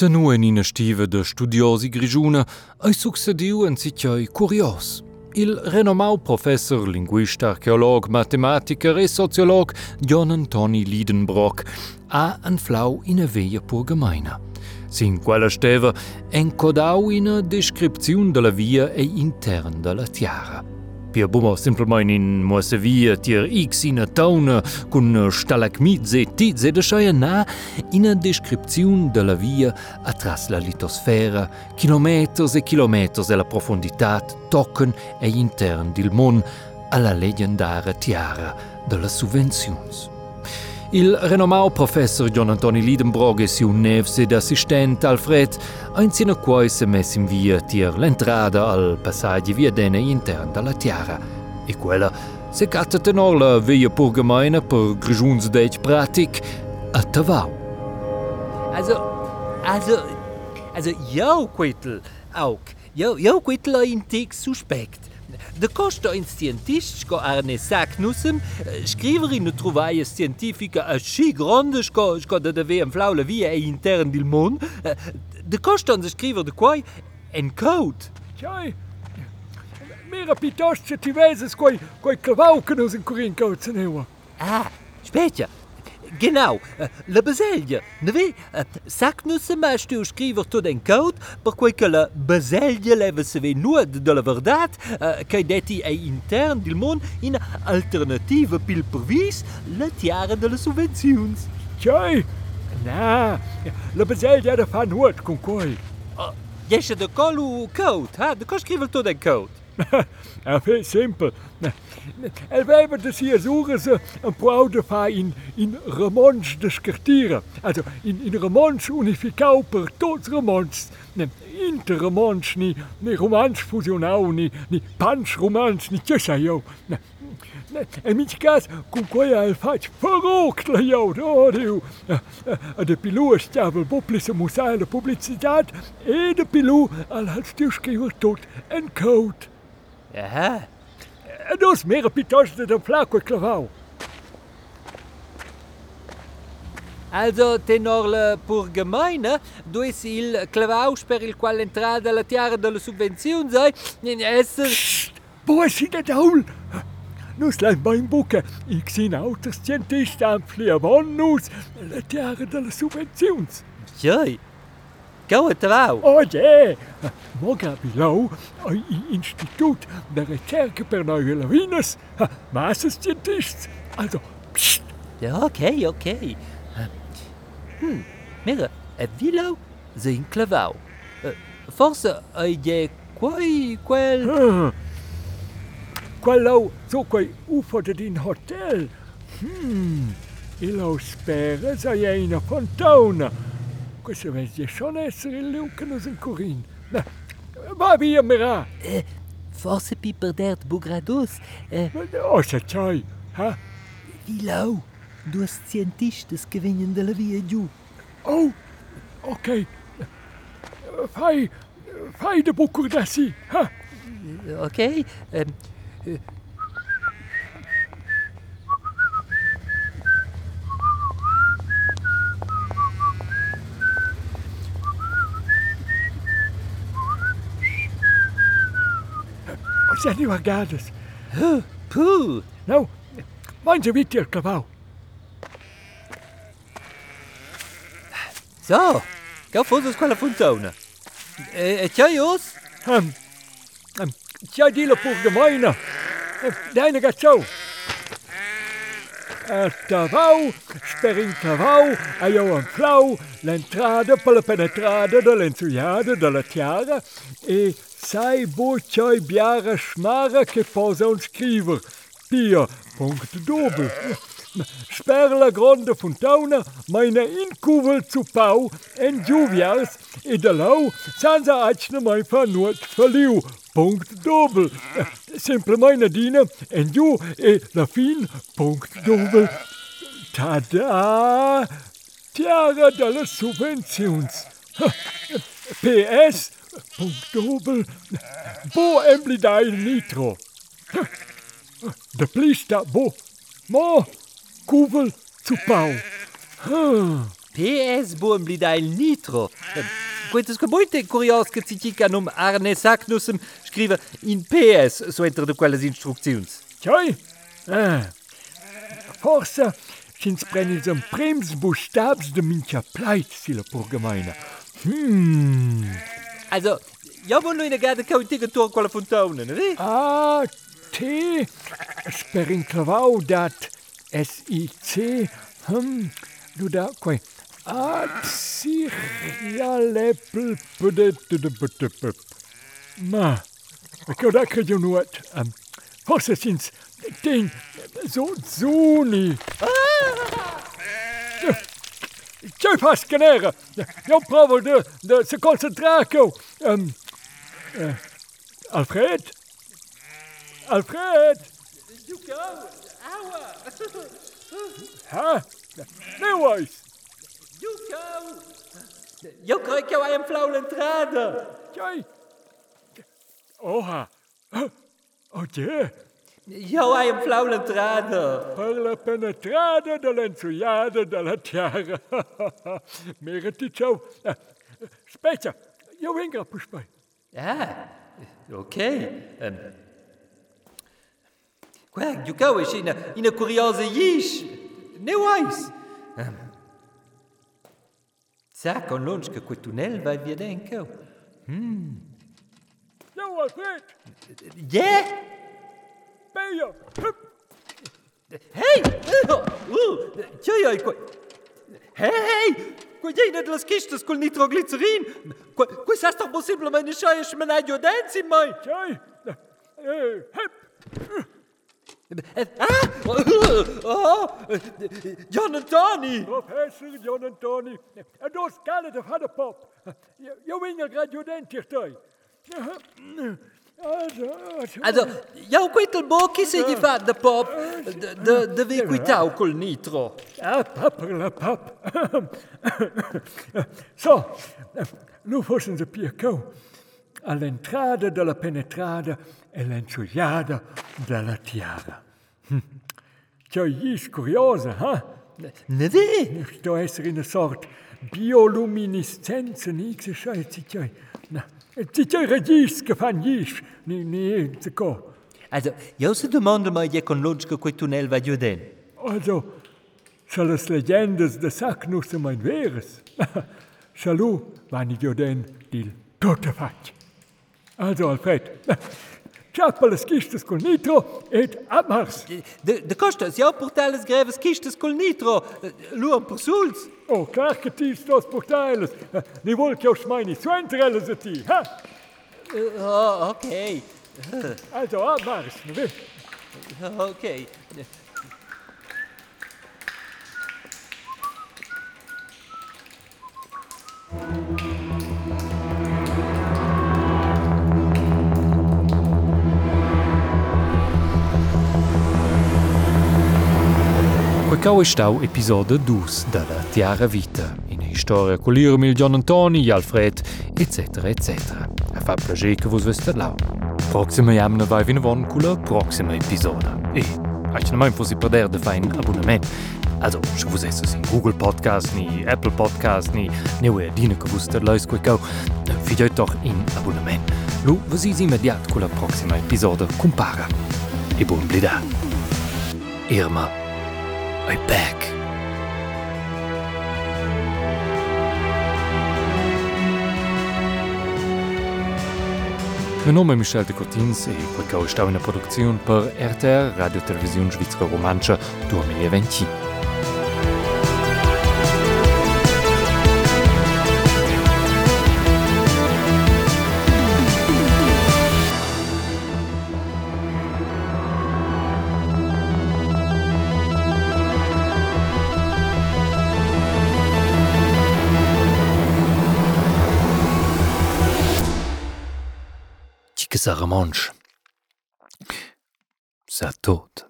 Se nu in ina stiva de studiosi grigiuna, ai succediu en sitjai curios. Il renomau professor linguista, archeolog, matematiker e sociolog John Antoni Liedenbrock ha un flau in a veia pur gemeina. Sin quella steva encodau in a descripziun de la via e intern de la tiara. Pia bummer simpelmein in Mosevier Tier X iner Taune kun Stalagmit se ti se de scheier na ina descripziun de la via atras la litosfera, kilometers e kilometers e la profonditat tocken e intern dil mon alla legendare tiara de las subvenziuns. Il renomau professor John Antoni Liedenbrog e siu nevs ed assistent Alfred ein sina quai se mess in via tier l'entrada al passaggi via dene intern dalla tiara. E quella se catta tenor la via pur gemeina per grigiuns deit pratic a tavau. Also, also, also, jau Quittel, auch, jau, jau Quittel a in tic suspect. De in científico Arne ne sacnusem, äh, in de scientifica així grandes co, co de dever en flaule via e intern dil món, äh, de coston de scriver de quai en caut. Tjai, mera pitos ce tiveses quai, quai clavaucanos in curin caut se. Ah, spetja, Genau, äh, la baselha. Ne ve, äh, sak nu se mais tot en code, per que la baselha leve se ve nua de la verdad, äh, que detti è intern del in alternative pil provis la de la subvencions. Tjai! Na, la baselha era fa nuot con coi. Uh, de col code, ha? De co tot en code. Simpel. En wij hebben dus hier ze een proude fa in, in skertieren. Also in, in remons unificau per tots remons. Inter remons, ni, ni romans fusionau, ni, ni pans romans, ni jo. En met cas, con quei al faig verrookt la oh diu. De pilou stjabel boplisse musail de publicitat, e de pilou al had stuurschrijver tot en code. Aha. En dus meer piuttosto de flacco clavau. Also, tenor la pur gemeina, duis il clavaus per il qual entrada la tiara de la subvenzion sei, in esser... Boa si de daul. Nus lein bain buca, ik sin autos scientist am fliavon nus, la tiara de la subvenzions. Joi. Tavau. Oh yeah! Moga below, ai Institut de Ricerca per Neue Lawines, Masters Scientists. Also, psst, Ja, okay, okay. Hm, mira, e vilo ze in clavau. Eh, Forse ai je quai quel... ah. Quello, so quei ufo de din hotel. Hmm, ilo spera sei una fontana. Questo vedi schon essere il Lucanus in Corin. Na, va via, Mira. Eh, forse piper dert bugradus. Eh, Oh, se c'hai, ha? vilo. Duas cientistas que venham de la via giù. Oh, ok. Fai, fai de bucur da si? Ok? Eh, O se ni guardadas. puh. Nou, mangia viti il cavau. So, gau fosas quella. Eh, e c'hai os? Um, um, c'hai di la pur gemeina. Deine gazzau. El Tavau, sperin cavau, a jo an flau, l'entrada per la penetrada de l'enzuiada de la tiara e sai bo cioi biara schmara che posa un scriver. Pia, punct doble. Sper la grande fontana, meine incuvel zu pau en juvias e de lau, senza acne mai fa nuot faliu. Punct doppel. Simple meine dina en giù e la fin, punct doppel. Tada! Tiara delle subvenzions. PS, punct doppel. Bo emblidai nitro. De plista bo. Mo, kuvel zu. Ah. PS buon blida il nitro. Quantas che molte curios che si tica num Arne Sacknussem scrive in PS so entro de quelles instructions. Tjoi? Ah. Forse sind brennis am prims Buchstabs de mincha pleit sila pur gemeine. Hmm. Also, ja wohl nur in der Garde kautige Tor quella fontana, ne? Ah, T. Sperin clavau dat S-I-C, hm, doe daar, kwijt. ma, ik heb dat genoemd. Hoogstens, ding, zo, zo niet. Pas caneren. Eu provo de, de se concentrar. Um, uh, Alfred? Alfred? Ha? jou een flauw chciałem flaulentradę! Jij? Oha! Oh, een je! Joaim flaulentrade. Perle penetrade de l'entriade de la tiare. Meritico. Specie. Jo ingra mij. Ja, oké. Okay. Um. Quack, du goech ine ine kuriose jiich Ne weis Zack an Losch ge kutunell, weil wir den keu. Hm. Jo Je? Beier Hei Tjoi ko Hei! Quei net las kistes col nitroglicerin. Quei sa sta possiblement ne chaie schmenai jo denzi mai. Tjoi. Hei! Oh, John and Tony! Professor John and Tony, dos caras de fada pop. Eu vinha graduante, estou. Also, jouw kwetel is se gli fa de pop, de, de vi quitau col nitro. Ah, pap, la pap. Zo, nu vossen ze pier kou. a della entrada penetrada e la della de la tiara. Hm. Cioè, curiosa, eh? Ne ve? Sto essere in una sorta bioluminescenza, ni che sai, ci c'è. Na, ci c'è regis che fan gis, ni ni zico. Also, io se domando ma je con lunch che quel tunnel va giù den. Also, se le leggende de sac non se mai veres. Salu, vanno giù den, dil, tutte facce. Also, Alfred, Ceapă-l schistes cu nitro et amars. Äh, de, de costas, eu ja portales greves schistes cu nitro, äh, luam por sulz. Oh, clar că ti stos portales. Äh, ni vol ja che os mai ni suentreles de ti, ha? Uh, oh, ok. Also, amars, ne vedi? Ok. Quecau è stau episodio 2 della Tiara Vita, in storia con l'Irmil John Antoni, Alfred, etc. etc. A fa piacere che vos veste là. Proxima jamna vai vin von con la proxima episodio. E, aici non mai fossi perder de fare un abbonament. Also, se vos esses in Google Podcast, ni Apple Podcast, ni neue Dine che vos der leus quecau, fidioi doch in abbonament. Lu, vos is immediat con la proxima episodio compara. E buon blida. Irma, my back. Mein Name ist Michel de Cortins e quei cau in a per RTR Radio Televisiun Svizra Romancia 2020. Chica Saramonch. Sa tot.